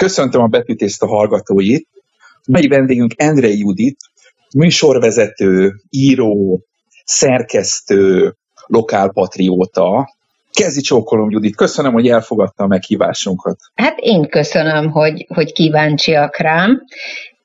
Köszöntöm a Betűtészta hallgatóit. Mai vendégünk Endrei Judit, műsorvezető, író, szerkesztő, lokálpatrióta. Kezdi csókolom, Judit. Köszönöm, hogy elfogadta a meghívásunkat. Hát én köszönöm, hogy, hogy kíváncsiak rám,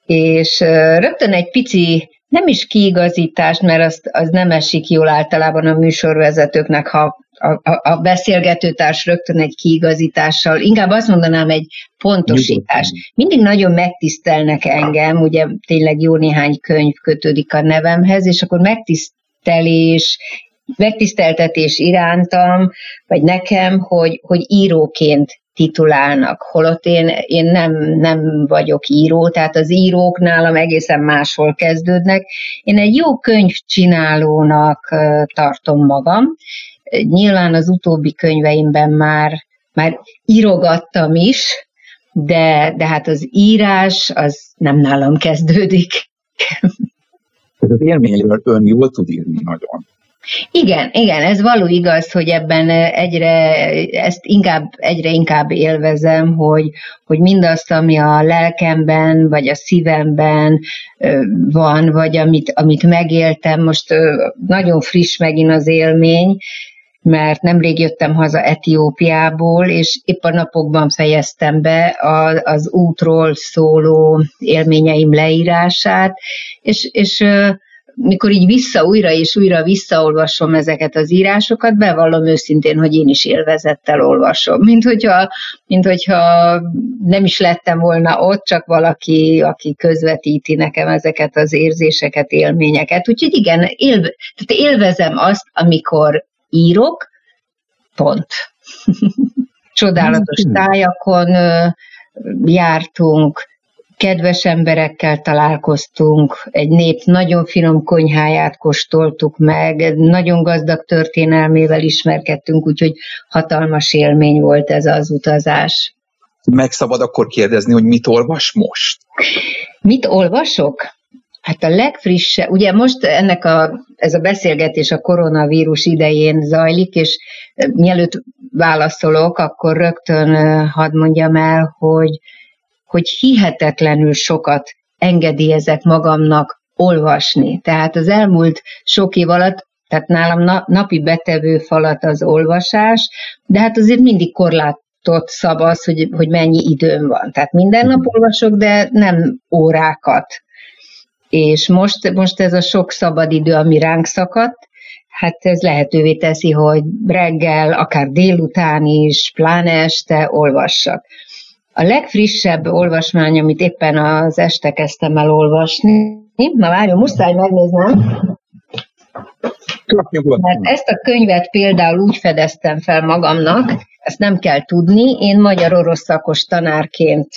és rögtön egy pici nem is kiigazítást, mert az, az nem esik jól általában a műsorvezetőknek, ha a, a, a beszélgetőtárs rögtön egy kiigazítással, inkább azt mondanám egy pontosítás. Mindig nagyon megtisztelnek engem, ugye tényleg jó néhány könyv kötődik a nevemhez, és akkor megtisztelés, megtiszteltetés irántam, vagy nekem, hogy, hogy íróként titulálnak, holott én, én nem, nem vagyok író, tehát az írók nálam egészen máshol kezdődnek. Én egy jó könyvcsinálónak tartom magam, Nyilván az utóbbi könyveimben már, már írogattam is, de, de hát az írás az nem nálam kezdődik. Ez az élményről ön jól tud írni nagyon. Igen, igen, ez való igaz, hogy ebben egyre, ezt inkább, egyre inkább élvezem, hogy, hogy mindazt, ami a lelkemben, vagy a szívemben van, vagy amit, amit megéltem, most nagyon friss megint az élmény, mert nemrég jöttem haza Etiópiából, és épp a napokban fejeztem be az útról szóló élményeim leírását, és, és mikor így vissza, újra és újra visszaolvasom ezeket az írásokat, bevallom őszintén, hogy én is élvezettel olvasom. Mint hogyha, mint hogyha nem is lettem volna ott, csak valaki, aki közvetíti nekem ezeket az érzéseket, élményeket. Úgyhogy igen, élve, tehát élvezem azt, amikor írok, pont. Csodálatos tájakon jártunk, kedves emberekkel találkoztunk, egy nép nagyon finom konyháját kóstoltuk meg, nagyon gazdag történelmével ismerkedtünk, úgyhogy hatalmas élmény volt ez az utazás. Meg szabad akkor kérdezni, hogy mit olvas most? Mit olvasok? Hát a legfrissebb, ugye most ennek a, ez a beszélgetés a koronavírus idején zajlik, és mielőtt válaszolok, akkor rögtön hadd mondjam el, hogy, hogy hihetetlenül sokat engedélyezek magamnak olvasni. Tehát az elmúlt sok év alatt, tehát nálam napi betevő falat az olvasás, de hát azért mindig korlát szab az, hogy, hogy mennyi időm van. Tehát minden nap olvasok, de nem órákat és most, most ez a sok szabadidő, ami ránk szakadt, hát ez lehetővé teszi, hogy reggel, akár délután is, pláne este olvassak. A legfrissebb olvasmány, amit éppen az este kezdtem el olvasni, na várjon, muszáj megnéznem, mert ezt a könyvet például úgy fedeztem fel magamnak, ezt nem kell tudni, én magyar-orosz szakos tanárként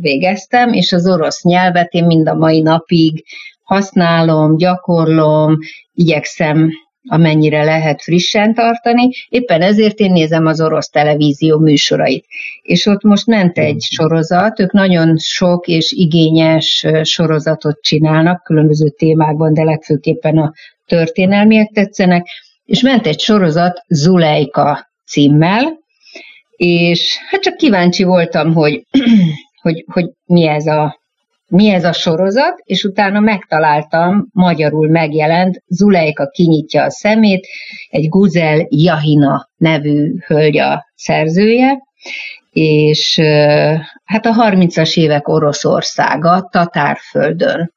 végeztem, és az orosz nyelvet én mind a mai napig használom, gyakorlom, igyekszem amennyire lehet frissen tartani. Éppen ezért én nézem az orosz televízió műsorait. És ott most ment egy sorozat, ők nagyon sok és igényes sorozatot csinálnak, különböző témákban, de legfőképpen a történelmiek tetszenek, és ment egy sorozat Zulejka címmel, és hát csak kíváncsi voltam, hogy, hogy, hogy mi, ez a, mi ez a sorozat, és utána megtaláltam, magyarul megjelent, Zulejka kinyitja a szemét, egy Guzel Jahina nevű hölgy a szerzője, és hát a 30-as évek Oroszországa, Tatárföldön.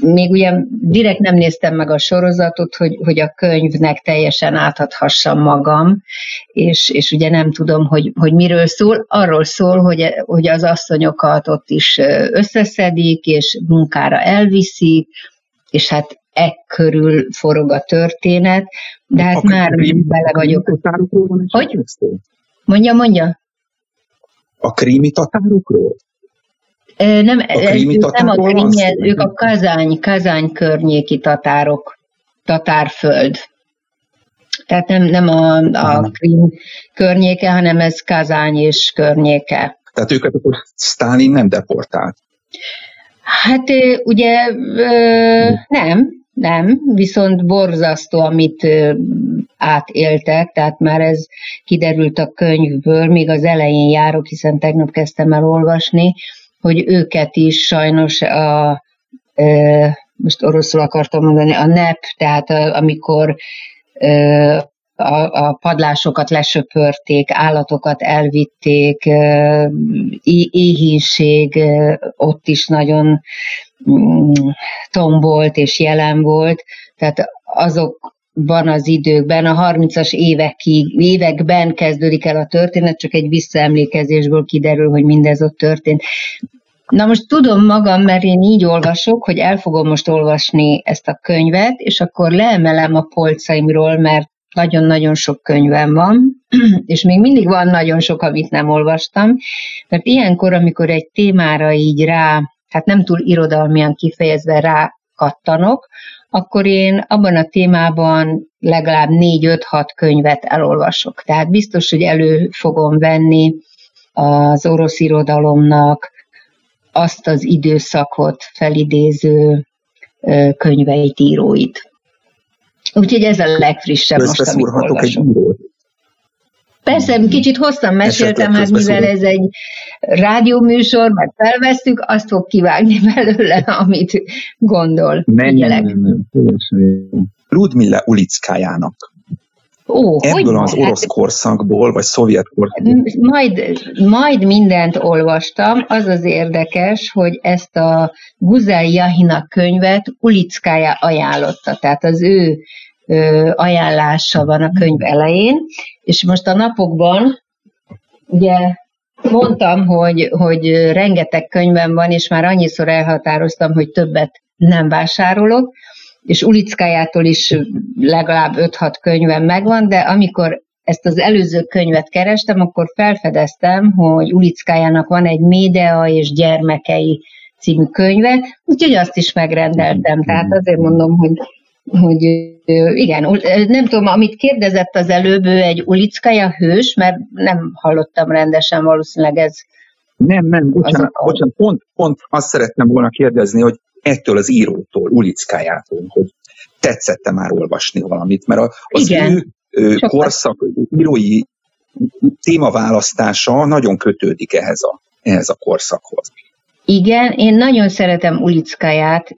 Még ugye direkt nem néztem meg a sorozatot, hogy, hogy a könyvnek teljesen átadhassam magam, és, és ugye nem tudom, hogy, hogy miről szól. Arról szól, hogy, hogy az asszonyokat ott is összeszedik, és munkára elviszik, és hát e körül forog a történet, de hát a már bele vagyok. Hogy? Mondja, mondja a krími tatárokról? Nem, a krími nem a krími, ők a kazány, kazány környéki tatárok, tatárföld. Tehát nem, nem a, a Krím környéke, hanem ez Kazány és környéke. Tehát őket akkor Stalin nem deportált? Hát ugye nem, nem, viszont borzasztó, amit átéltek, tehát már ez kiderült a könyvből, még az elején járok, hiszen tegnap kezdtem el olvasni, hogy őket is sajnos a, most oroszul akartam mondani, a NEP, tehát amikor a, a padlásokat lesöpörték, állatokat elvitték, éhínség ott is nagyon mm, tombolt és jelen volt, tehát azokban az időkben, a 30-as évekig, években kezdődik el a történet, csak egy visszaemlékezésből kiderül, hogy mindez ott történt. Na most tudom magam, mert én így olvasok, hogy el fogom most olvasni ezt a könyvet, és akkor leemelem a polcaimról, mert nagyon-nagyon sok könyvem van, és még mindig van nagyon sok, amit nem olvastam, mert ilyenkor, amikor egy témára így rá, hát nem túl irodalmian kifejezve rá kattanok, akkor én abban a témában legalább 4-5-6 könyvet elolvasok. Tehát biztos, hogy elő fogom venni az orosz irodalomnak azt az időszakot felidéző könyveit, íróit. Úgyhogy ez a legfrissebb most, amit. Egy Persze, kicsit hosszan meséltem, hát mivel ez egy rádióműsor, meg felvesztük, azt fog kivágni belőle, amit gondol. Nem, Ludmilla Ulickájának. Ó, Ebből az orosz korszakból, vagy szovjet korszakból? Majd, majd mindent olvastam. Az az érdekes, hogy ezt a Guzai Jahina könyvet Ulickája ajánlotta. Tehát az ő ö, ajánlása van a könyv elején. És most a napokban, ugye mondtam, hogy, hogy rengeteg könyvem van, és már annyiszor elhatároztam, hogy többet nem vásárolok, és Ulickájától is legalább 5-6 könyvem megvan, de amikor ezt az előző könyvet kerestem, akkor felfedeztem, hogy Ulickájának van egy Médea és gyermekei című könyve, úgyhogy azt is megrendeltem. Tehát azért mondom, hogy hogy igen, nem tudom, amit kérdezett az előbb, ő egy Ulickája hős, mert nem hallottam rendesen, valószínűleg ez nem, nem, bocsánat, bocsánat pont, pont azt szeretném volna kérdezni, hogy ettől az írótól, Ulickájától, hogy tetszette már olvasni valamit, mert az Igen. ő Sokat. korszak írói témaválasztása nagyon kötődik ehhez a, ehhez a korszakhoz. Igen, én nagyon szeretem Ulickáját,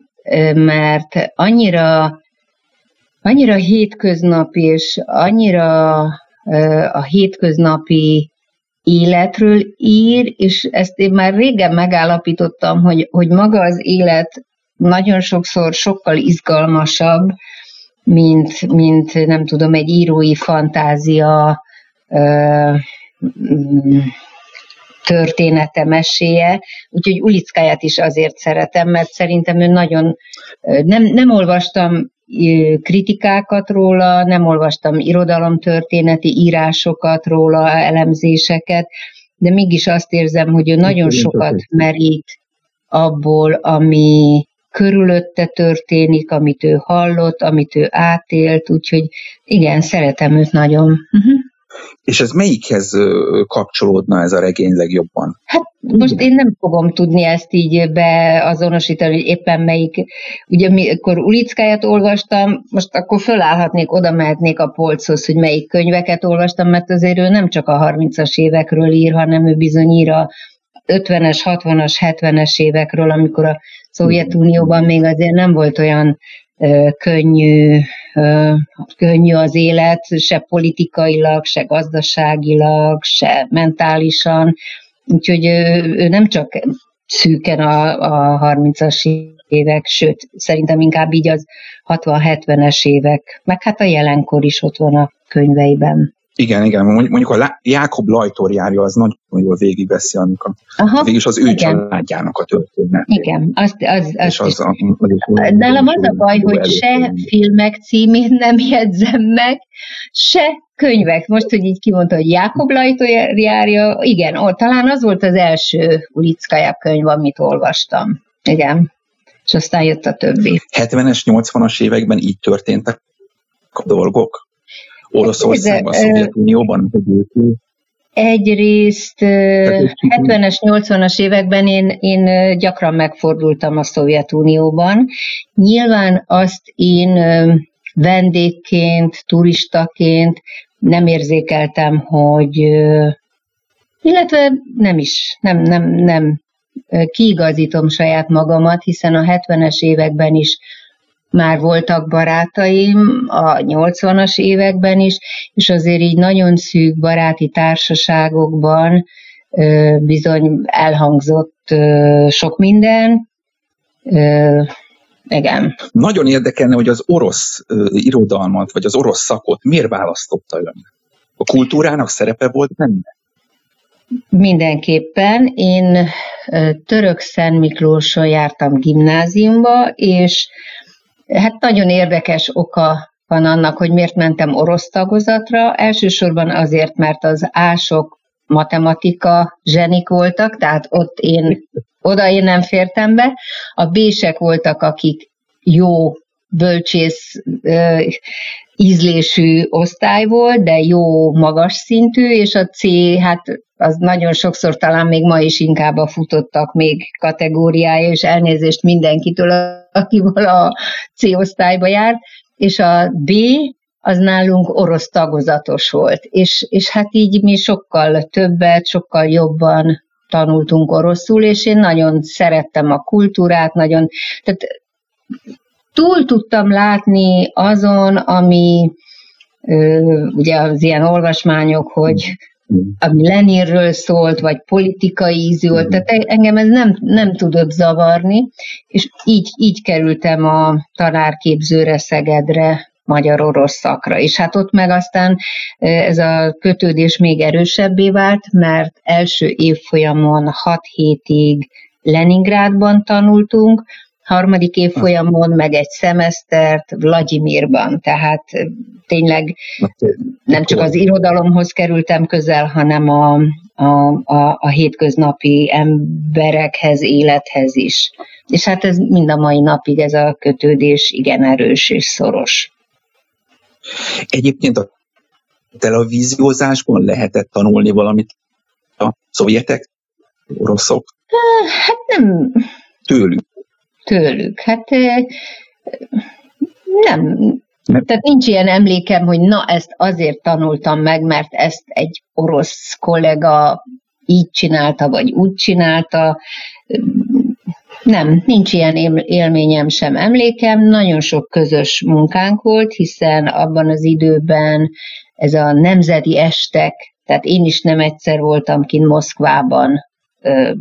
mert annyira, annyira hétköznapi, és annyira a hétköznapi életről ír, és ezt én már régen megállapítottam, hogy, hogy maga az élet nagyon sokszor sokkal izgalmasabb, mint, mint nem tudom, egy írói fantázia ö, története, meséje, úgyhogy Ulickáját is azért szeretem, mert szerintem ő nagyon, nem, nem olvastam kritikákat róla, nem olvastam irodalomtörténeti írásokat róla, elemzéseket, de mégis azt érzem, hogy ő nagyon sokat merít abból, ami körülötte történik, amit ő hallott, amit ő átélt, úgyhogy igen, szeretem őt nagyon. Uh-huh. És ez melyikhez kapcsolódna ez a regény legjobban? Hát most én nem fogom tudni ezt így beazonosítani, hogy éppen melyik. Ugye mikor Ulickáját olvastam, most akkor fölállhatnék, oda mehetnék a polchoz, hogy melyik könyveket olvastam, mert azért ő nem csak a 30-as évekről ír, hanem ő bizony ír a 50-es, 60-as, 70-es évekről, amikor a Szovjetunióban még azért nem volt olyan könnyű, könnyű az élet, se politikailag, se gazdaságilag, se mentálisan. Úgyhogy ő nem csak szűken a, a 30-as évek, sőt, szerintem inkább így az 60-70-es évek, meg hát a jelenkor is ott van a könyveiben. Igen, igen, mondjuk a Jákob Lajtorjárja az nagyon jól végigveszi annak a, Aha, végülis az ő igen. családjának a történet. Igen, azt, az, az, és az, a, az Nálam az a baj, hogy se filmek címét nem jegyzem meg, se könyvek. Most, hogy így kimondta, hogy Jákob Lajtorjárja, igen, ó, talán az volt az első Ulickaja könyv, amit olvastam. Igen, és aztán jött a többi. 70-es, 80-as években így történtek a dolgok? Oroszországban, a Szovjetunióban, hogy Egyrészt 70-es, 80-as években én, én gyakran megfordultam a Szovjetunióban. Nyilván azt én vendégként, turistaként nem érzékeltem, hogy illetve nem is, nem, nem, nem kiigazítom saját magamat, hiszen a 70-es években is már voltak barátaim, a 80-as években is, és azért így nagyon szűk baráti társaságokban bizony elhangzott sok minden. Igen. Nagyon érdekelne, hogy az orosz irodalmat, vagy az orosz szakot miért választotta ön? A kultúrának szerepe volt benne? Mindenképpen. Én Török Szent Miklóson jártam gimnáziumba, és hát nagyon érdekes oka van annak, hogy miért mentem orosz tagozatra. Elsősorban azért, mert az ások matematika zsenik voltak, tehát ott én, oda én nem fértem be. A bések voltak, akik jó bölcsész ízlésű osztály volt, de jó magas szintű, és a C, hát az nagyon sokszor talán még ma is inkább a futottak még kategóriája, és elnézést mindenkitől, akivel a C osztályba járt, és a B az nálunk orosz tagozatos volt, és, és hát így mi sokkal többet, sokkal jobban tanultunk oroszul, és én nagyon szerettem a kultúrát, nagyon, tehát túl tudtam látni azon, ami ugye az ilyen olvasmányok, hogy ami Leninről szólt, vagy politikai ízű volt, tehát engem ez nem, nem tudott zavarni, és így, így kerültem a tanárképzőre Szegedre, magyar-orosz szakra. És hát ott meg aztán ez a kötődés még erősebbé vált, mert első évfolyamon 6 hétig Leningrádban tanultunk, harmadik évfolyamon meg egy szemesztert Vladimirban, tehát tényleg nem csak az irodalomhoz kerültem közel, hanem a, a, a, a hétköznapi emberekhez, élethez is. És hát ez mind a mai napig ez a kötődés igen erős és szoros. Egyébként a televíziózásban lehetett tanulni valamit a szovjetek, oroszok? Hát nem. Tőlük tőlük. Hát nem, tehát nincs ilyen emlékem, hogy na ezt azért tanultam meg, mert ezt egy orosz kollega így csinálta, vagy úgy csinálta. Nem, nincs ilyen élményem sem emlékem. Nagyon sok közös munkánk volt, hiszen abban az időben ez a nemzeti estek, tehát én is nem egyszer voltam kint Moszkvában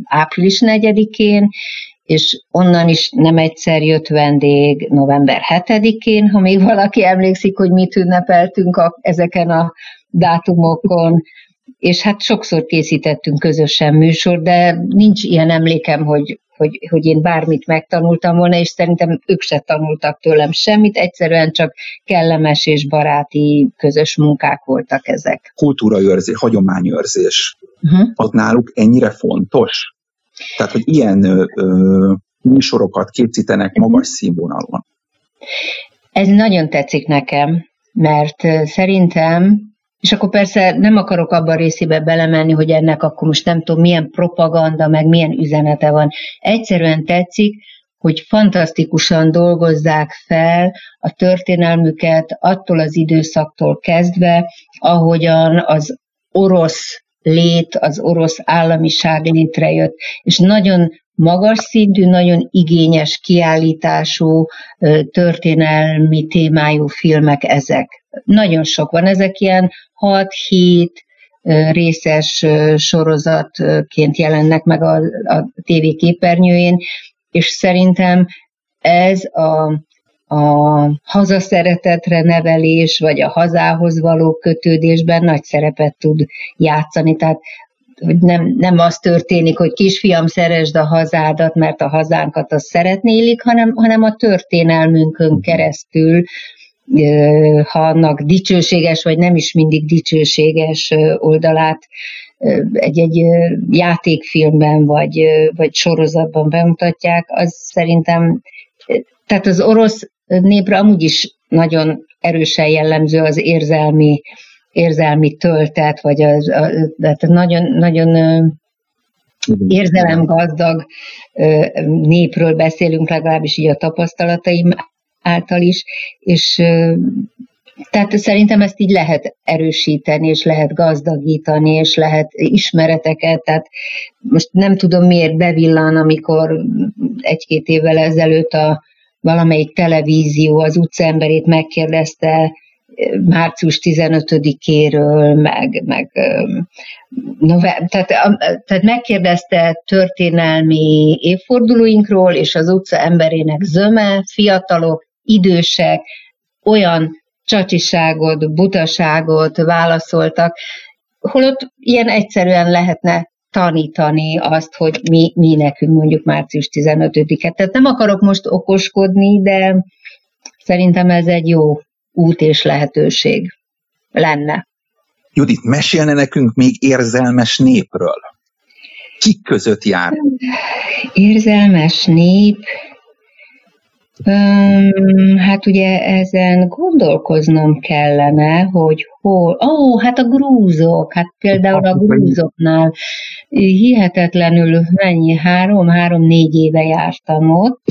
április 4-én, és onnan is nem egyszer jött vendég november 7-én, ha még valaki emlékszik, hogy mit ünnepeltünk a, ezeken a dátumokon, és hát sokszor készítettünk közösen műsor, de nincs ilyen emlékem, hogy, hogy, hogy én bármit megtanultam volna, és szerintem ők se tanultak tőlem semmit, egyszerűen csak kellemes és baráti közös munkák voltak ezek. Kultúraőrzés, hagyományőrzés, uh-huh. az náluk ennyire fontos? Tehát, hogy ilyen ö, ö, műsorokat készítenek mhm. magas színvonalon. Ez nagyon tetszik nekem, mert szerintem, és akkor persze nem akarok abban részébe belemenni, hogy ennek akkor most nem tudom, milyen propaganda, meg milyen üzenete van. Egyszerűen tetszik, hogy fantasztikusan dolgozzák fel a történelmüket attól az időszaktól kezdve, ahogyan az orosz lét, az orosz államiság létrejött, és nagyon magas szintű, nagyon igényes kiállítású, történelmi témájú filmek ezek. Nagyon sok van, ezek ilyen 6-7 részes sorozatként jelennek meg a, a tévé képernyőjén, és szerintem ez a a hazaszeretetre nevelés, vagy a hazához való kötődésben nagy szerepet tud játszani. Tehát nem, nem az történik, hogy kisfiam, szeresd a hazádat, mert a hazánkat azt szeretnélik, hanem, hanem a történelmünkön keresztül, ha annak dicsőséges, vagy nem is mindig dicsőséges oldalát egy-egy játékfilmben, vagy, vagy sorozatban bemutatják, az szerintem, tehát az orosz népre amúgy is nagyon erősen jellemző az érzelmi érzelmi töltet, vagy az, az nagyon, nagyon érzelemgazdag népről beszélünk, legalábbis így a tapasztalataim által is, és tehát szerintem ezt így lehet erősíteni, és lehet gazdagítani, és lehet ismereteket, tehát most nem tudom miért bevillan, amikor egy-két évvel ezelőtt a valamelyik televízió az utcaemberét megkérdezte március 15-éről, meg, meg nove, tehát, tehát megkérdezte történelmi évfordulóinkról, és az utca emberének zöme, fiatalok, idősek, olyan csacsiságot, butaságot válaszoltak, holott ilyen egyszerűen lehetne tanítani azt, hogy mi, mi nekünk mondjuk március 15-et. Tehát nem akarok most okoskodni, de szerintem ez egy jó út és lehetőség lenne. Judit, mesélne nekünk még érzelmes népről? Kik között jár? Érzelmes nép, Um, hát ugye ezen gondolkoznom kellene, hogy hol, ó, oh, hát a grúzok, hát például a grúzoknál hihetetlenül mennyi, három, három-négy éve jártam ott,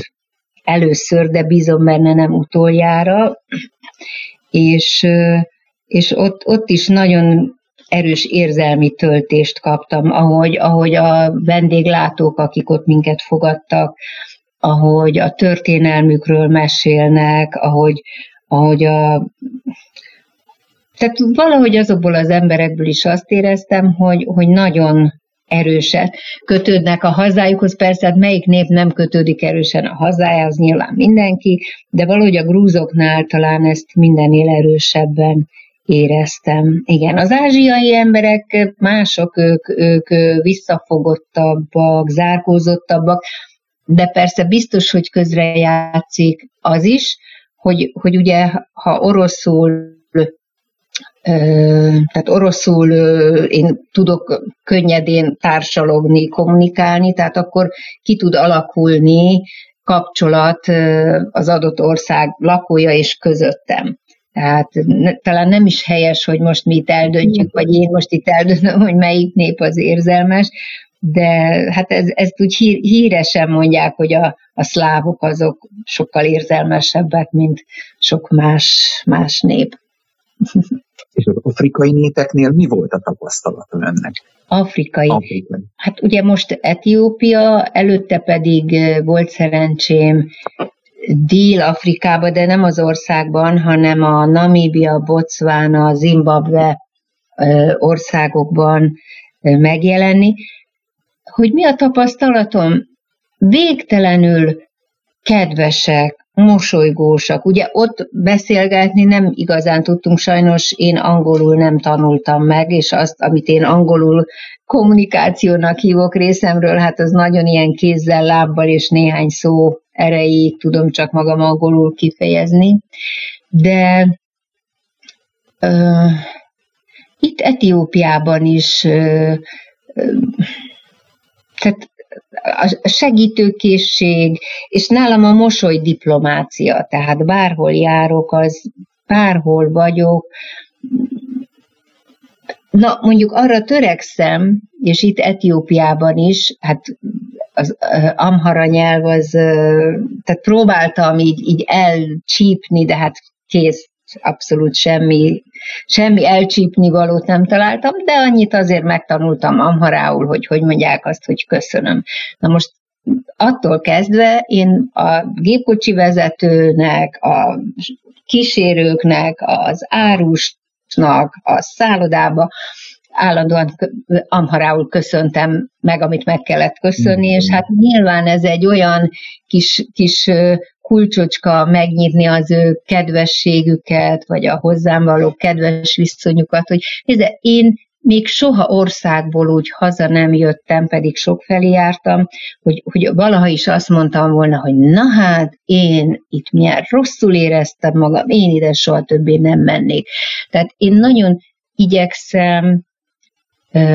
először, de bízom benne nem utoljára, és, és ott, ott is nagyon erős érzelmi töltést kaptam, ahogy, ahogy a vendéglátók, akik ott minket fogadtak, ahogy a történelmükről mesélnek, ahogy, ahogy a tehát valahogy azokból az emberekből is azt éreztem, hogy, hogy nagyon erősen kötődnek a hazájukhoz. Persze, hát melyik nép nem kötődik erősen a hazájához, nyilván mindenki, de valahogy a grúzoknál talán ezt mindenél erősebben éreztem. Igen, az ázsiai emberek mások, ők, ők visszafogottabbak, zárkózottabbak, de persze biztos, hogy közrejátszik az is, hogy, hogy ugye, ha oroszul tehát oroszul én tudok könnyedén társalogni, kommunikálni, tehát akkor ki tud alakulni kapcsolat az adott ország lakója és közöttem. Tehát ne, talán nem is helyes, hogy most mi itt eldöntjük, vagy én most itt eldöntöm, hogy melyik nép az érzelmes, de hát ez, ezt úgy hír, híresen mondják, hogy a, a szlávok azok sokkal érzelmesebbek, mint sok más, más nép. És az afrikai népeknél mi volt a tapasztalat önnek? Afrikai. afrikai. Hát ugye most Etiópia, előtte pedig volt szerencsém Dél-Afrikába, de nem az országban, hanem a Namíbia, Botswana, Zimbabwe országokban megjelenni. Hogy mi a tapasztalatom? Végtelenül kedvesek, mosolygósak. Ugye ott beszélgetni nem igazán tudtunk, sajnos én angolul nem tanultam meg, és azt, amit én angolul kommunikációnak hívok részemről, hát az nagyon ilyen kézzel, lábbal és néhány szó erejéig tudom csak magam angolul kifejezni. De uh, itt Etiópiában is uh, uh, tehát a segítőkészség, és nálam a mosoly diplomácia, tehát bárhol járok, az bárhol vagyok, Na, mondjuk arra törekszem, és itt Etiópiában is, hát az amhara nyelv az, tehát próbáltam így, így elcsípni, de hát kész, abszolút semmi, semmi elcsípni valót nem találtam, de annyit azért megtanultam amharául, hogy hogy mondják azt, hogy köszönöm. Na most attól kezdve én a gépkocsi vezetőnek, a kísérőknek, az árusnak, a szállodába, állandóan amharául köszöntem meg, amit meg kellett köszönni, és hát nyilván ez egy olyan kis, kis kulcsocska megnyitni az ő kedvességüket, vagy a hozzám való kedves viszonyukat, hogy nézze, én még soha országból úgy haza nem jöttem, pedig sok felé jártam, hogy, hogy valaha is azt mondtam volna, hogy na hát, én itt milyen rosszul éreztem magam, én ide soha többé nem mennék. Tehát én nagyon igyekszem,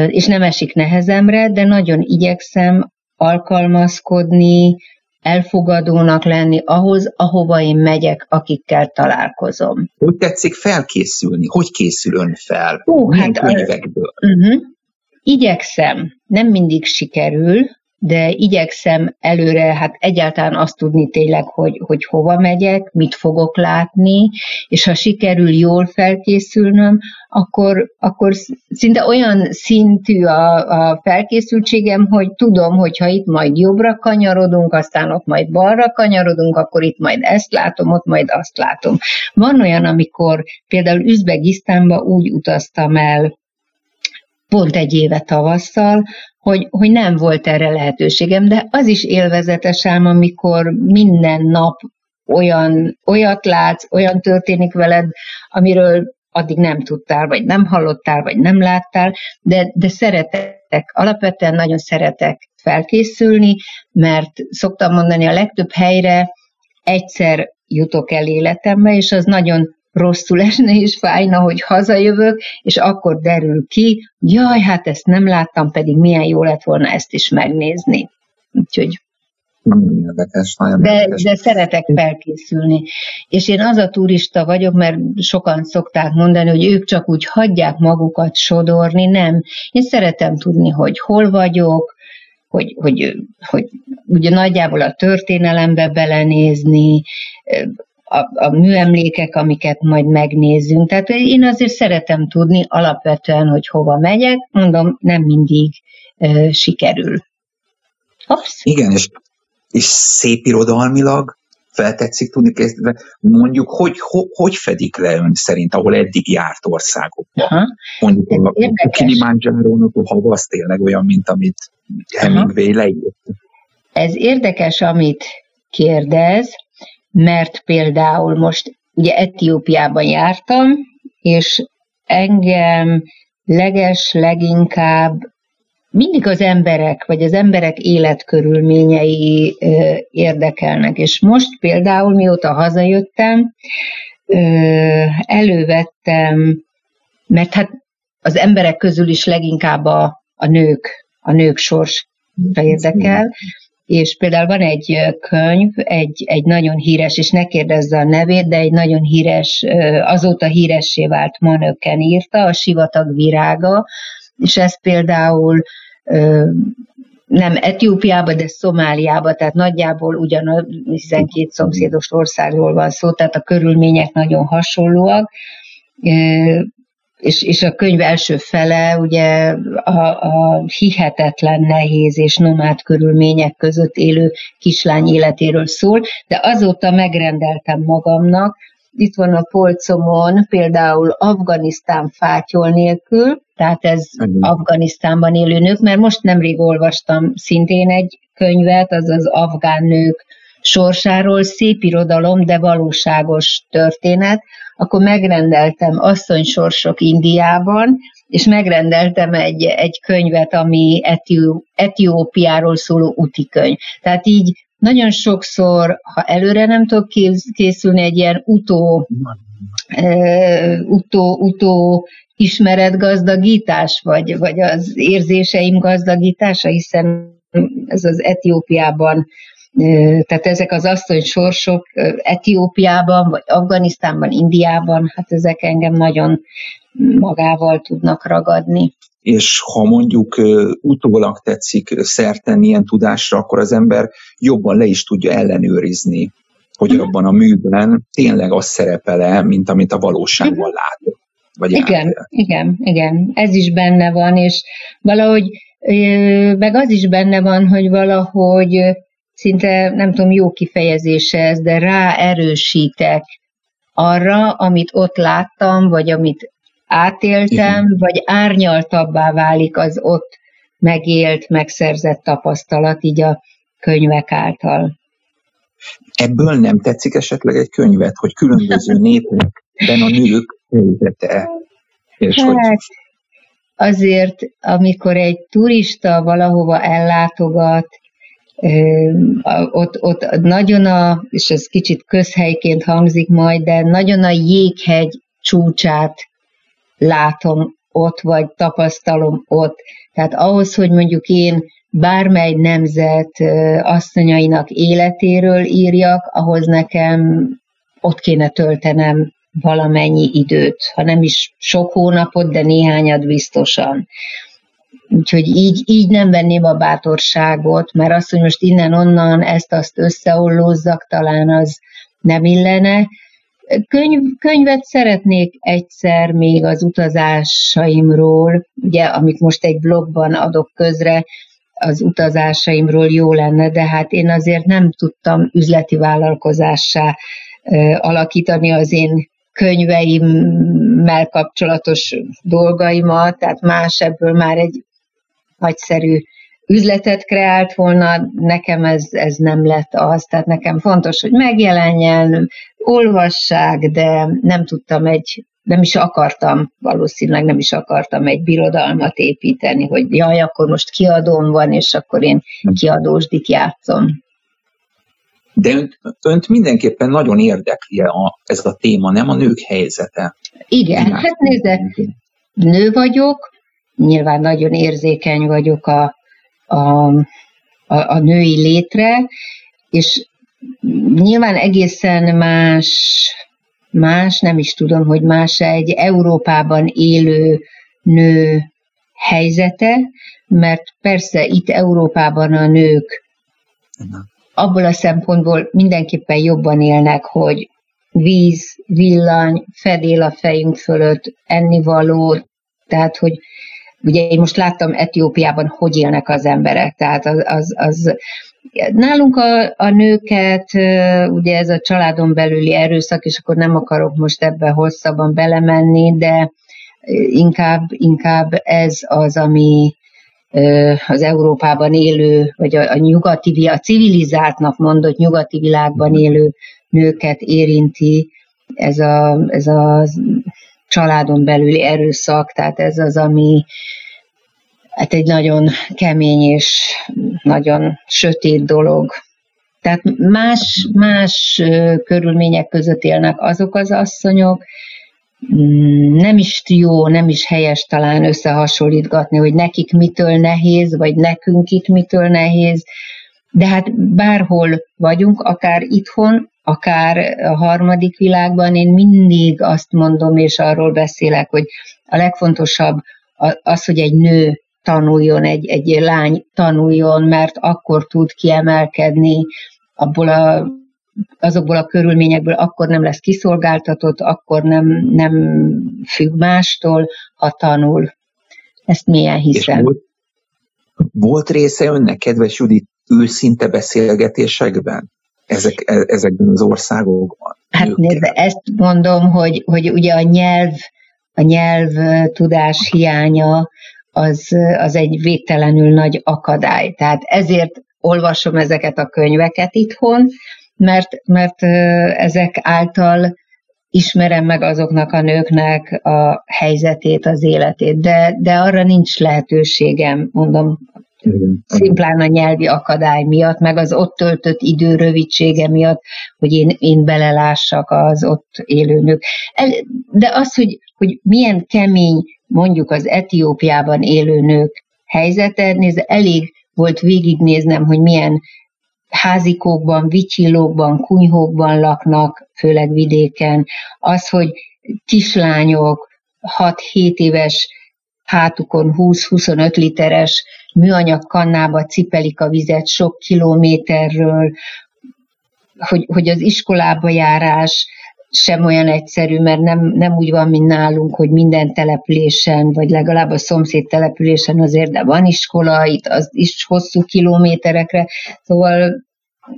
és nem esik nehezemre, de nagyon igyekszem alkalmazkodni elfogadónak lenni ahhoz, ahova én megyek, akikkel találkozom. Hogy tetszik felkészülni? Hogy készül ön fel? Ó, Milyen hát, könyvekből? Uh-huh. Igyekszem, nem mindig sikerül, de igyekszem előre hát egyáltalán azt tudni tényleg, hogy, hogy hova megyek, mit fogok látni, és ha sikerül jól felkészülnöm, akkor, akkor szinte olyan szintű a, a felkészültségem, hogy tudom, hogy ha itt majd jobbra kanyarodunk, aztán ott majd balra kanyarodunk, akkor itt majd ezt látom, ott majd azt látom. Van olyan, amikor például Üzbegisztánba úgy utaztam el pont egy éve tavasszal, hogy, hogy nem volt erre lehetőségem, de az is élvezetes ám, amikor minden nap olyan, olyat látsz, olyan történik veled, amiről addig nem tudtál, vagy nem hallottál, vagy nem láttál, de, de szeretek, alapvetően nagyon szeretek felkészülni, mert szoktam mondani, a legtöbb helyre egyszer jutok el életembe, és az nagyon rosszul esne és fájna, hogy hazajövök, és akkor derül ki, jaj, hát ezt nem láttam, pedig milyen jó lett volna ezt is megnézni. Úgyhogy érdekes, nagyon de, érdekes. de szeretek felkészülni. És én az a turista vagyok, mert sokan szokták mondani, hogy ők csak úgy hagyják magukat sodorni, nem. Én szeretem tudni, hogy hol vagyok, hogy, hogy, hogy ugye nagyjából a történelembe belenézni, a, a műemlékek, amiket majd megnézzünk. Tehát én azért szeretem tudni alapvetően, hogy hova megyek, mondom, nem mindig e, sikerül. Hopsz. Igen, és, és szép irodalmilag feltetszik tudni kezdve, mondjuk, hogy, hogy, hogy fedik le ön szerint, ahol eddig járt országokban? Aha. Mondjuk a, a Kilimanjaro-nak a hava az tényleg olyan, mint amit Hemingway leírt. Ez érdekes, amit kérdez, mert például most ugye Etiópiában jártam, és engem leges leginkább mindig az emberek, vagy az emberek életkörülményei érdekelnek. És most például, mióta hazajöttem, elővettem, mert hát az emberek közül is leginkább a, a nők, a nők sors érdekel, és például van egy könyv, egy, egy nagyon híres, és ne kérdezze a nevét, de egy nagyon híres, azóta híressé vált manöken írta, a Sivatag virága, és ez például nem Etiópiába, de Szomáliába, tehát nagyjából ugyanaz 12 szomszédos országról van szó, tehát a körülmények nagyon hasonlóak és, és a könyv első fele ugye a, a hihetetlen nehéz és nomád körülmények között élő kislány életéről szól, de azóta megrendeltem magamnak, itt van a polcomon például Afganisztán fátyol nélkül, tehát ez uh-huh. Afganisztánban élő nők, mert most nemrég olvastam szintén egy könyvet, az az afgán nők sorsáról, szép irodalom, de valóságos történet, akkor megrendeltem Asszony sorsok Indiában, és megrendeltem egy, egy könyvet, ami Etió, Etiópiáról szóló könyv. Tehát így nagyon sokszor, ha előre nem tudok készülni egy ilyen utó, utó, utó ismeretgazdagítás, vagy, vagy az érzéseim gazdagítása, hiszen ez az Etiópiában tehát ezek az asszony sorsok Etiópiában, vagy Afganisztánban, Indiában, hát ezek engem nagyon magával tudnak ragadni. És ha mondjuk utólag tetszik szerten ilyen tudásra, akkor az ember jobban le is tudja ellenőrizni, hogy mhm. abban a műben tényleg az szerepele, mint amit a valóságban mhm. lát. Vagy igen, átél. igen, igen, ez is benne van, és valahogy meg az is benne van, hogy valahogy szinte nem tudom, jó kifejezése ez, de ráerősítek arra, amit ott láttam, vagy amit átéltem, Igen. vagy árnyaltabbá válik az ott megélt, megszerzett tapasztalat így a könyvek által. Ebből nem tetszik esetleg egy könyvet, hogy különböző népekben a nők helyzete? És hát, hogy... azért, amikor egy turista valahova ellátogat, ott, ott nagyon a, és ez kicsit közhelyként hangzik majd, de nagyon a jéghegy csúcsát látom ott, vagy tapasztalom ott. Tehát ahhoz, hogy mondjuk én bármely nemzet asszonyainak életéről írjak, ahhoz nekem ott kéne töltenem valamennyi időt, ha nem is sok hónapot, de néhányat biztosan. Úgyhogy így, így nem venném a bátorságot, mert azt, hogy most innen-onnan ezt-azt összeollózzak, talán az nem illene. Könyv, könyvet szeretnék egyszer még az utazásaimról, ugye, amit most egy blogban adok közre, az utazásaimról jó lenne, de hát én azért nem tudtam üzleti vállalkozássá alakítani az én könyveimmel kapcsolatos dolgaimat, tehát más ebből már egy nagyszerű üzletet kreált volna, nekem ez, ez nem lett az, tehát nekem fontos, hogy megjelenjen, olvassák, de nem tudtam egy, nem is akartam, valószínűleg nem is akartam egy birodalmat építeni, hogy jaj, akkor most kiadóm van, és akkor én kiadósdik játszom. De önt, önt mindenképpen nagyon érdekli a, ez a téma, nem a nők helyzete. Igen, Igen. hát nézd, nő vagyok, nyilván nagyon érzékeny vagyok a, a, a, a női létre, és nyilván egészen más, más, nem is tudom, hogy más egy Európában élő nő helyzete, mert persze itt Európában a nők abból a szempontból mindenképpen jobban élnek, hogy víz, villany, fedél a fejünk fölött, ennivaló, tehát hogy Ugye én most láttam Etiópiában, hogy élnek az emberek, tehát az, az, az Nálunk a, a nőket, ugye ez a családon belüli erőszak, és akkor nem akarok most ebbe hosszabban belemenni, de inkább, inkább ez az, ami az Európában élő, vagy a, a nyugati, a civilizáltnak mondott nyugati világban élő nőket érinti, ez a, ez a családon belüli erőszak, tehát ez az, ami hát egy nagyon kemény és nagyon sötét dolog. Tehát más, más körülmények között élnek azok az asszonyok, mm, nem is jó, nem is helyes talán összehasonlítgatni, hogy nekik mitől nehéz, vagy nekünk itt mitől nehéz, de hát bárhol vagyunk, akár itthon, akár a harmadik világban, én mindig azt mondom, és arról beszélek, hogy a legfontosabb az, hogy egy nő tanuljon, egy, egy lány tanuljon, mert akkor tud kiemelkedni abból a, azokból a körülményekből, akkor nem lesz kiszolgáltatott, akkor nem, nem függ mástól, ha tanul. Ezt milyen hiszem. volt, volt része önnek, kedves Judit, őszinte beszélgetésekben? Ezek, e, ezekben az országokban? Hát nézd, ezt mondom, hogy, hogy ugye a nyelv, a nyelv tudás hiánya az, az egy végtelenül nagy akadály. Tehát ezért olvasom ezeket a könyveket itthon, mert, mert ezek által ismerem meg azoknak a nőknek a helyzetét, az életét, de, de arra nincs lehetőségem, mondom, Szimplán a nyelvi akadály miatt, meg az ott töltött idő rövidsége miatt, hogy én, én belelássak az ott élő nők. De az, hogy, hogy milyen kemény mondjuk az Etiópiában élő nők helyzete, nézd, elég volt végignéznem, hogy milyen házikókban, vicsillókban, kunyhókban laknak, főleg vidéken. Az, hogy kislányok 6-7 éves hátukon 20-25 literes műanyag kannába cipelik a vizet sok kilométerről, hogy, hogy az iskolába járás sem olyan egyszerű, mert nem, nem úgy van, mint nálunk, hogy minden településen, vagy legalább a szomszéd településen azért, de van iskola, itt az is hosszú kilométerekre, szóval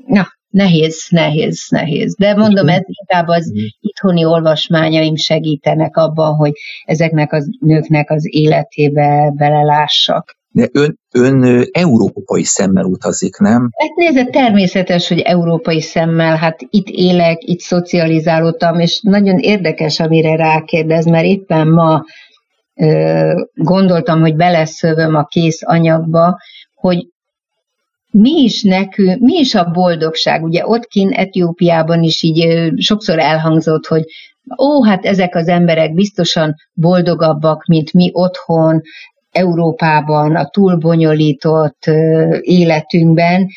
na, nehéz, nehéz, nehéz. De mondom, ez inkább az itthoni olvasmányaim segítenek abban, hogy ezeknek a nőknek az életébe belelássak. De ön, ön európai szemmel utazik, nem? Hát nézd, természetes, hogy európai szemmel, hát itt élek, itt szocializálódtam, és nagyon érdekes, amire rákérdez, mert éppen ma ö, gondoltam, hogy beleszövöm a kész anyagba, hogy mi is nekünk, mi is a boldogság? Ugye ott kint Etiópiában is így sokszor elhangzott, hogy ó, hát ezek az emberek biztosan boldogabbak, mint mi otthon, Európában, a túlbonyolított életünkben,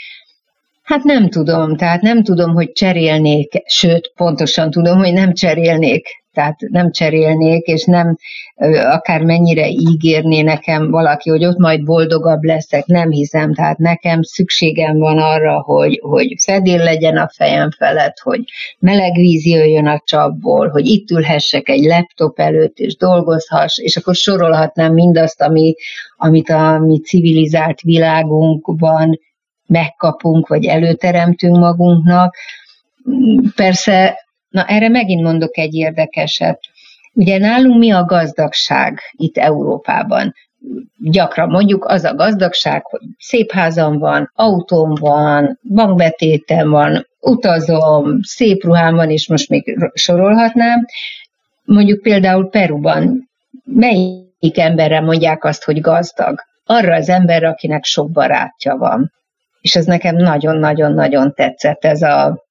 Hát nem tudom, tehát nem tudom, hogy cserélnék, sőt, pontosan tudom, hogy nem cserélnék, tehát nem cserélnék, és nem akár mennyire ígérné nekem valaki, hogy ott majd boldogabb leszek, nem hiszem, tehát nekem szükségem van arra, hogy, hogy fedél legyen a fejem felett, hogy meleg víz jöjjön a csapból, hogy itt ülhessek egy laptop előtt, és dolgozhass, és akkor sorolhatnám mindazt, ami, amit a mi civilizált világunkban megkapunk, vagy előteremtünk magunknak. Persze, na erre megint mondok egy érdekeset. Ugye nálunk mi a gazdagság itt Európában? Gyakran mondjuk az a gazdagság, hogy szép házam van, autóm van, bankbetétem van, utazom, szép ruhám van, és most még sorolhatnám. Mondjuk például Peruban melyik emberre mondják azt, hogy gazdag? Arra az emberre, akinek sok barátja van és ez nekem nagyon-nagyon-nagyon tetszett, ez a,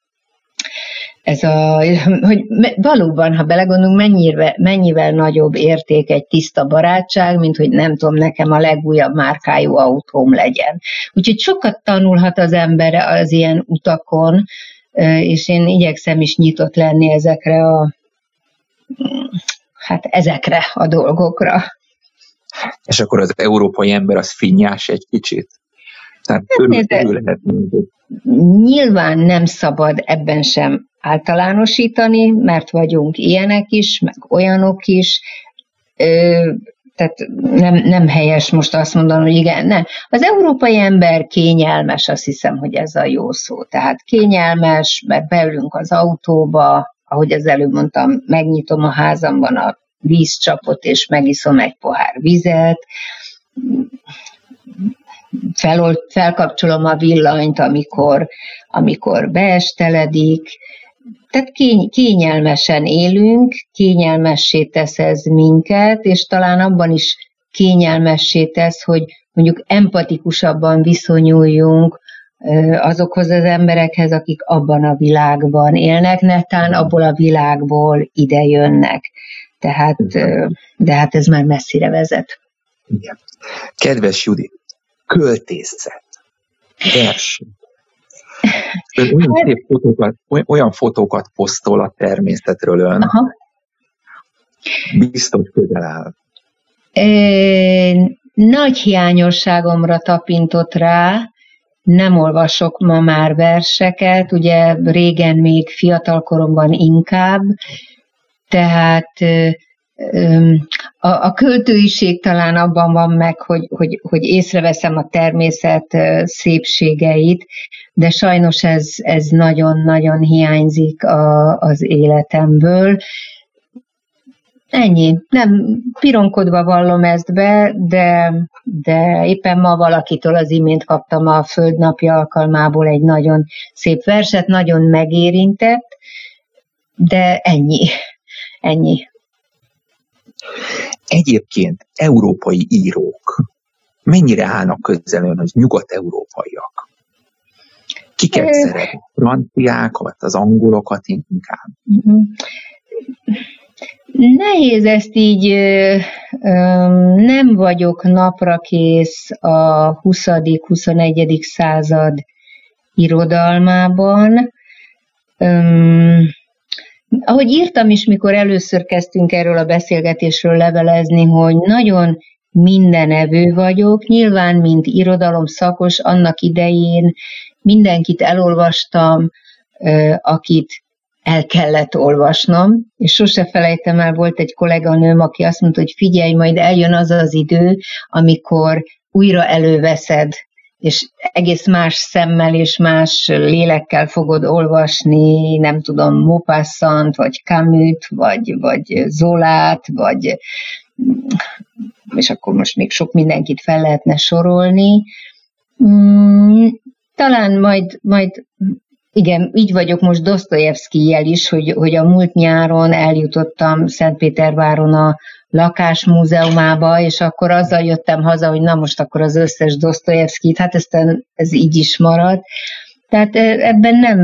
ez a, hogy valóban, ha belegondolunk, mennyivel, mennyivel nagyobb érték egy tiszta barátság, mint hogy nem tudom, nekem a legújabb márkájú autóm legyen. Úgyhogy sokat tanulhat az ember az ilyen utakon, és én igyekszem is nyitott lenni ezekre a, hát ezekre a dolgokra. És akkor az európai ember az finnyás egy kicsit? Tehát örül, lehet Nyilván nem szabad ebben sem általánosítani, mert vagyunk ilyenek is, meg olyanok is, tehát nem, nem helyes most azt mondani, hogy igen, nem. Az európai ember kényelmes, azt hiszem, hogy ez a jó szó. Tehát kényelmes, mert beülünk az autóba, ahogy az előbb mondtam, megnyitom a házamban a vízcsapot, és megiszom egy pohár vizet, fel, felkapcsolom a villanyt, amikor, amikor beesteledik, tehát kény, kényelmesen élünk, kényelmessé tesz ez minket, és talán abban is kényelmessé tesz, hogy mondjuk empatikusabban viszonyuljunk azokhoz az emberekhez, akik abban a világban élnek, netán abból a világból ide jönnek. Tehát, de hát ez már messzire vezet. Igen. Kedves Judit, költészet, verseny. Ön olyan, hát- szép fotókat, olyan fotókat posztol a természetről ön. Aha. Biztos közel áll. É, nagy hiányosságomra tapintott rá, nem olvasok ma már verseket, ugye régen még fiatalkoromban inkább, tehát a, a költőiség talán abban van meg, hogy, hogy, hogy észreveszem a természet szépségeit, de sajnos ez, ez nagyon-nagyon hiányzik a, az életemből. Ennyi. Nem pironkodva vallom ezt be, de, de éppen ma valakitől az imént kaptam a Földnapja alkalmából egy nagyon szép verset, nagyon megérintett, de ennyi. Ennyi. Egyébként európai írók mennyire állnak közel hogy nyugat-európaiak? Kiket szeret? Franciákat, az angolokat inkább? Mhm. Nehéz ezt így, nem vagyok napra kész a 20.-21. század irodalmában. Ahogy írtam is, mikor először kezdtünk erről a beszélgetésről levelezni, hogy nagyon mindenevő vagyok, nyilván, mint irodalom szakos, annak idején mindenkit elolvastam, akit el kellett olvasnom, és sose felejtem el, volt egy kolléganőm, aki azt mondta, hogy figyelj, majd eljön az az idő, amikor újra előveszed és egész más szemmel és más lélekkel fogod olvasni, nem tudom, Maupassant, vagy Camus, vagy, vagy Zolát, vagy és akkor most még sok mindenkit fel lehetne sorolni. Talán majd, majd igen, így vagyok most Dostoyevsky-jel is, hogy, hogy a múlt nyáron eljutottam Szentpéterváron a lakásmúzeumába, és akkor azzal jöttem haza, hogy na most akkor az összes Dostoyevskit, hát ezt, ez így is marad. Tehát ebben nem,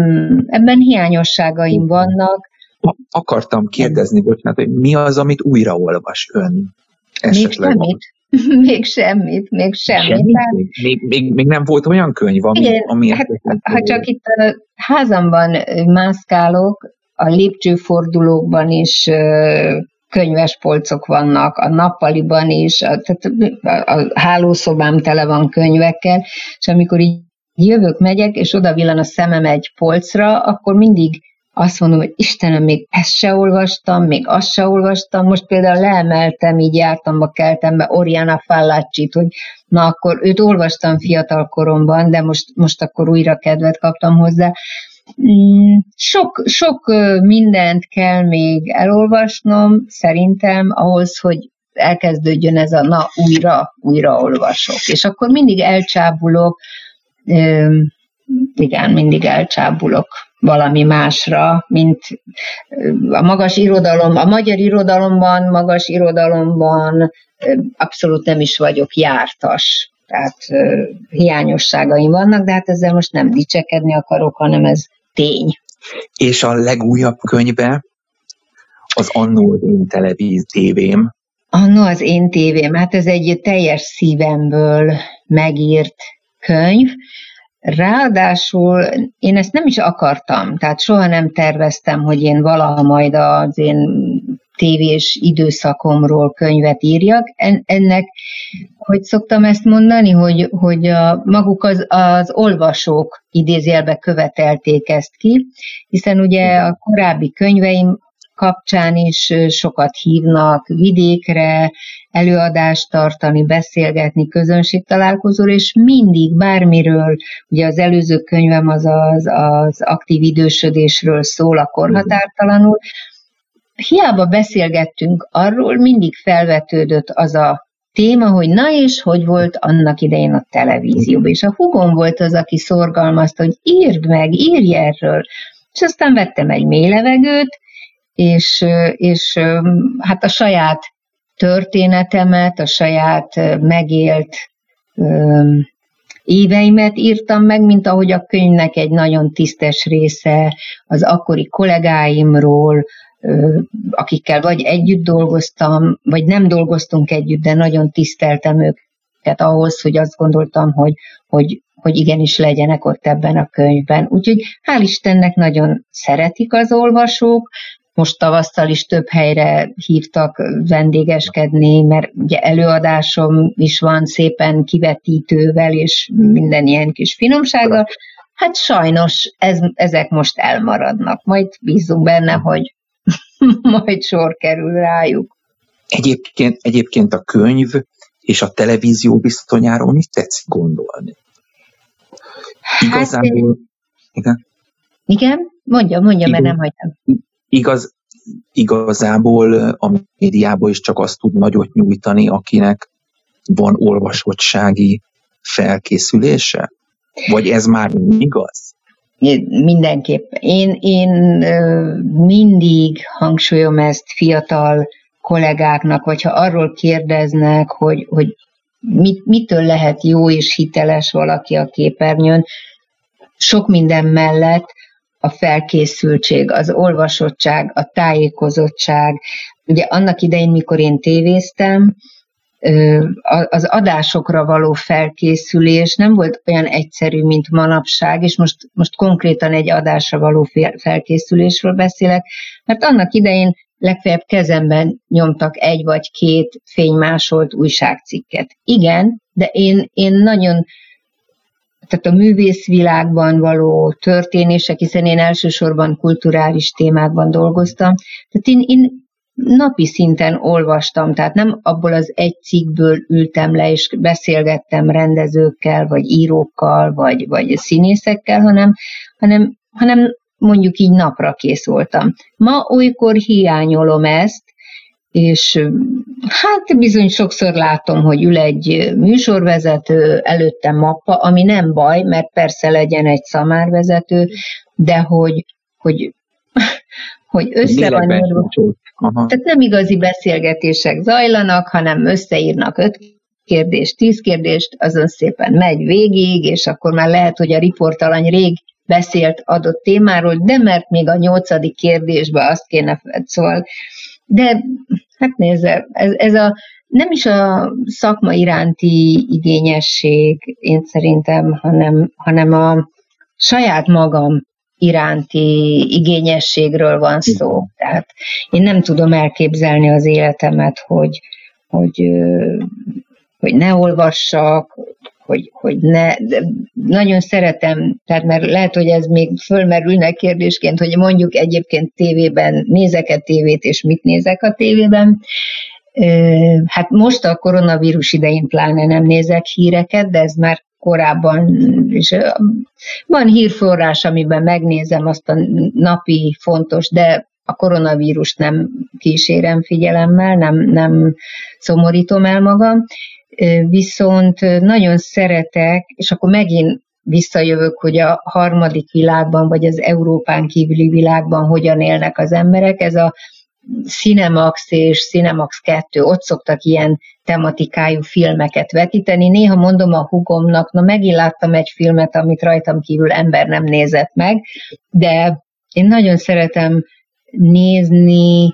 ebben hiányosságaim vannak. Akartam kérdezni, bocsánat, hogy mi az, amit újraolvas ön? Esetleg Még még semmit, még semmit. semmit? Még, még, még, még nem volt olyan könyv, ami... Igen, ami hát, ha csak itt a házamban mászkálok, a lépcsőfordulókban is könyves polcok vannak, a nappaliban is, a, tehát a, a hálószobám tele van könyvekkel, és amikor így jövök, megyek, és oda villan a szemem egy polcra, akkor mindig azt mondom, hogy Istenem, még ezt se olvastam, még azt se olvastam, most például leemeltem, így jártam a keltembe Oriana Fallaccit, hogy na akkor őt olvastam fiatal koromban, de most, most akkor újra kedvet kaptam hozzá. Mm, sok, sok mindent kell még elolvasnom, szerintem, ahhoz, hogy elkezdődjön ez a na, újra, újra olvasok. És akkor mindig elcsábulok, igen, mindig elcsábulok valami másra, mint a magas irodalom, a magyar irodalomban, magas irodalomban abszolút nem is vagyok jártas. Tehát hiányosságaim vannak, de hát ezzel most nem dicsekedni akarok, hanem ez tény. És a legújabb könyve az Annó az én televíz tévém. Annó az én tévém, hát ez egy teljes szívemből megírt könyv, Ráadásul én ezt nem is akartam, tehát soha nem terveztem, hogy én valaha majd az én tévés időszakomról könyvet írjak. Ennek, hogy szoktam ezt mondani, hogy, hogy a, maguk az, az olvasók idézélbe követelték ezt ki, hiszen ugye a korábbi könyveim kapcsán is sokat hívnak vidékre, előadást tartani, beszélgetni, közönségtalálkozóra, és mindig bármiről, ugye az előző könyvem az az, az aktív idősödésről szól a korhatártalanul, hiába beszélgettünk arról, mindig felvetődött az a téma, hogy na és hogy volt annak idején a televízióban. És a hugom volt az, aki szorgalmazta, hogy írd meg, írj erről. És aztán vettem egy mély levegőt, és, és hát a saját történetemet, a saját megélt éveimet írtam meg, mint ahogy a könyvnek egy nagyon tisztes része az akkori kollégáimról, akikkel vagy együtt dolgoztam, vagy nem dolgoztunk együtt, de nagyon tiszteltem őket ahhoz, hogy azt gondoltam, hogy, hogy, hogy igenis legyenek ott ebben a könyvben. Úgyhogy hál' Istennek nagyon szeretik az olvasók, most tavasszal is több helyre hívtak vendégeskedni, mert ugye előadásom is van szépen kivetítővel, és minden ilyen kis finomsággal. Hát sajnos ez, ezek most elmaradnak. Majd bízunk benne, hogy majd sor kerül rájuk. Egyébként, egyébként a könyv és a televízió biztonyáról mit tetszik gondolni? Igazából... Hát, igen? Igen? Mondja, mondja, mert nem hagytam igaz, igazából a médiából is csak azt tud nagyot nyújtani, akinek van olvasottsági felkészülése? Vagy ez már igaz? Mindenképp. Én, én mindig hangsúlyom ezt fiatal kollégáknak, vagy ha arról kérdeznek, hogy, hogy mit, mitől lehet jó és hiteles valaki a képernyőn, sok minden mellett a felkészültség, az olvasottság, a tájékozottság. Ugye annak idején, mikor én tévéztem, az adásokra való felkészülés nem volt olyan egyszerű, mint manapság, és most, most konkrétan egy adásra való felkészülésről beszélek, mert annak idején legfeljebb kezemben nyomtak egy vagy két fénymásolt újságcikket. Igen, de én, én nagyon tehát a művészvilágban való történések, hiszen én elsősorban kulturális témákban dolgoztam, tehát én, én napi szinten olvastam, tehát nem abból az egy cikkből ültem le, és beszélgettem rendezőkkel, vagy írókkal, vagy, vagy színészekkel, hanem, hanem, hanem mondjuk így napra kész voltam. Ma olykor hiányolom ezt, és hát bizony sokszor látom, hogy ül egy műsorvezető, előtte mappa, ami nem baj, mert persze legyen egy szamárvezető, de hogy, hogy, hogy össze van Tehát nem igazi beszélgetések zajlanak, hanem összeírnak öt kérdést, tíz kérdést, azon szépen megy végig, és akkor már lehet, hogy a riportalany rég beszélt adott témáról, de mert még a nyolcadik kérdésben azt kéne, szóval de hát nézze, ez, ez a nem is a szakma iránti igényesség, én szerintem, hanem, hanem a saját magam iránti igényességről van szó. Tehát én nem tudom elképzelni az életemet, hogy, hogy, hogy ne olvassak, hogy, hogy ne, de nagyon szeretem, tehát mert lehet, hogy ez még fölmerülne kérdésként, hogy mondjuk egyébként tévében nézek-e tévét, és mit nézek a tévében. Hát most a koronavírus idején pláne nem nézek híreket, de ez már korábban is van hírforrás, amiben megnézem azt a napi fontos, de a koronavírus nem kísérem figyelemmel, nem, nem szomorítom el magam, viszont nagyon szeretek, és akkor megint visszajövök, hogy a harmadik világban, vagy az Európán kívüli világban hogyan élnek az emberek. Ez a Cinemax és Cinemax 2, ott szoktak ilyen tematikájú filmeket vetíteni. Néha mondom a hugomnak, na megint láttam egy filmet, amit rajtam kívül ember nem nézett meg, de én nagyon szeretem nézni,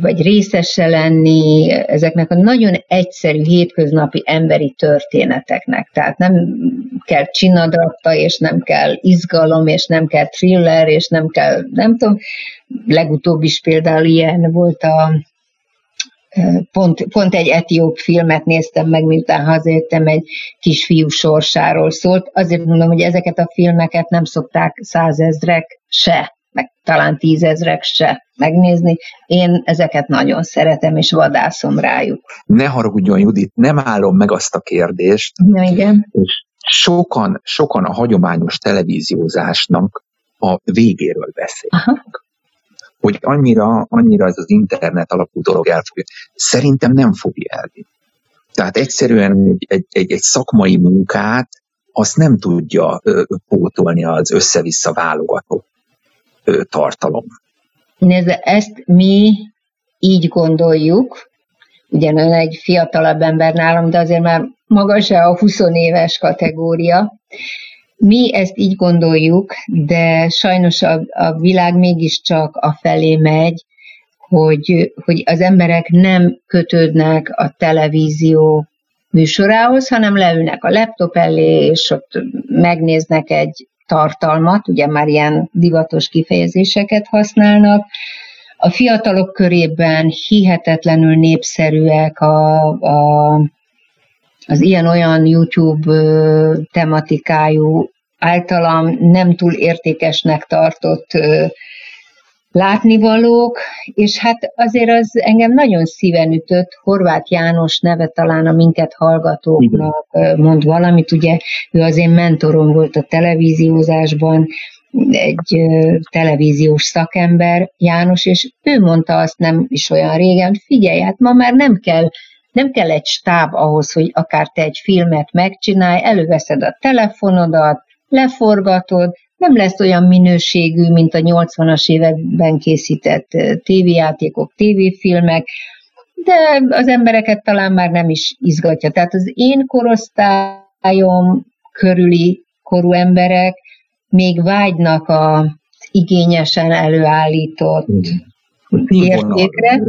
vagy részese lenni ezeknek a nagyon egyszerű, hétköznapi emberi történeteknek. Tehát nem kell csinadratta, és nem kell izgalom, és nem kell thriller, és nem kell, nem tudom, legutóbb is például ilyen volt a Pont, pont egy etióp filmet néztem meg, miután hazajöttem, egy kisfiú sorsáról szólt. Azért mondom, hogy ezeket a filmeket nem szokták százezrek se meg talán tízezrek se megnézni. Én ezeket nagyon szeretem, és vadászom rájuk. Ne haragudjon, Judit, nem állom meg azt a kérdést. Na, igen. És sokan, sokan a hagyományos televíziózásnak a végéről beszélnek. Hogy annyira, annyira ez az internet alapú dolog elfogja. Szerintem nem fogja elvinni. Tehát egyszerűen egy, egy, egy, egy szakmai munkát azt nem tudja ö, pótolni az össze-vissza válogatott tartalom. Nézd, ezt mi így gondoljuk, ugyan ön egy fiatalabb ember nálam, de azért már maga se a 20 éves kategória. Mi ezt így gondoljuk, de sajnos a, a világ mégiscsak a felé megy, hogy, hogy az emberek nem kötődnek a televízió műsorához, hanem leülnek a laptop elé, és ott megnéznek egy tartalmat, ugye már ilyen divatos kifejezéseket használnak. A fiatalok körében hihetetlenül népszerűek a, a, az ilyen-olyan YouTube tematikájú, általam nem túl értékesnek tartott látnivalók, és hát azért az engem nagyon szíven ütött, Horváth János neve talán a minket hallgatóknak mond valamit, ugye ő az én mentorom volt a televíziózásban, egy televíziós szakember, János, és ő mondta azt nem is olyan régen, figyelj, hát ma már nem kell nem kell egy stáb ahhoz, hogy akár te egy filmet megcsinálj, előveszed a telefonodat, leforgatod, nem lesz olyan minőségű, mint a 80-as években készített tévéjátékok, tévéfilmek, de az embereket talán már nem is izgatja. Tehát az én korosztályom körüli korú emberek még vágynak a igényesen előállított értékre,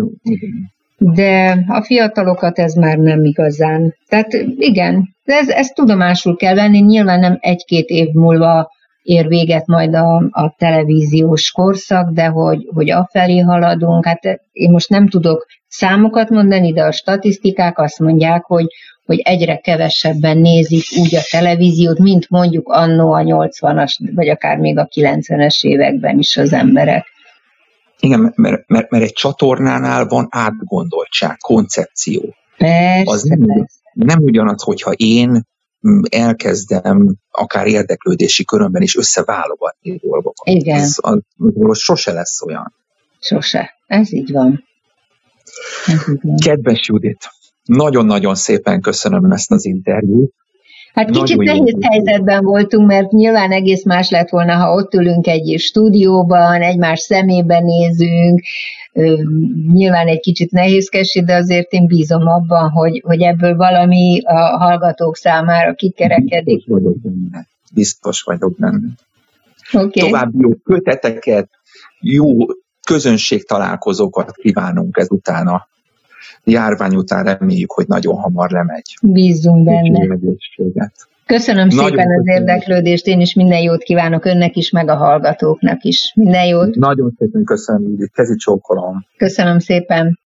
de a fiatalokat ez már nem igazán. Tehát igen, ez, ezt tudomásul kell venni, nyilván nem egy-két év múlva ér véget majd a, a televíziós korszak, de hogy, hogy afelé haladunk, hát én most nem tudok számokat mondani, de a statisztikák azt mondják, hogy, hogy egyre kevesebben nézik úgy a televíziót, mint mondjuk annó a 80-as, vagy akár még a 90-es években is az emberek. Igen, mert, mert, mert egy csatornánál van átgondoltság, koncepció. Persze, az nem, persze. nem ugyanaz, hogyha én elkezdem akár érdeklődési körömben is összeválogatni dolgokat. Igen. Ez, az, az sose lesz olyan. Sose. Ez így van. Ez így van. Kedves Judit, nagyon-nagyon szépen köszönöm ezt az interjút. Hát kicsit Nagyon nehéz helyzetben voltunk, mert nyilván egész más lett volna, ha ott ülünk egy stúdióban, egymás szemébe nézünk, nyilván egy kicsit nehézkes, de azért én bízom abban, hogy, hogy ebből valami a hallgatók számára kikerekedik. Biztos vagyok benne. Biztos vagyok benne. Okay. További jó köteteket, jó közönség találkozókat kívánunk ezután a járvány után reméljük, hogy nagyon hamar lemegy. Bízunk benne. Köszönöm Nagyon szépen az érdeklődést, én is minden jót kívánok önnek is, meg a hallgatóknak is. Minden jót. Nagyon szépen köszönöm, Kezi csókolom. Köszönöm szépen.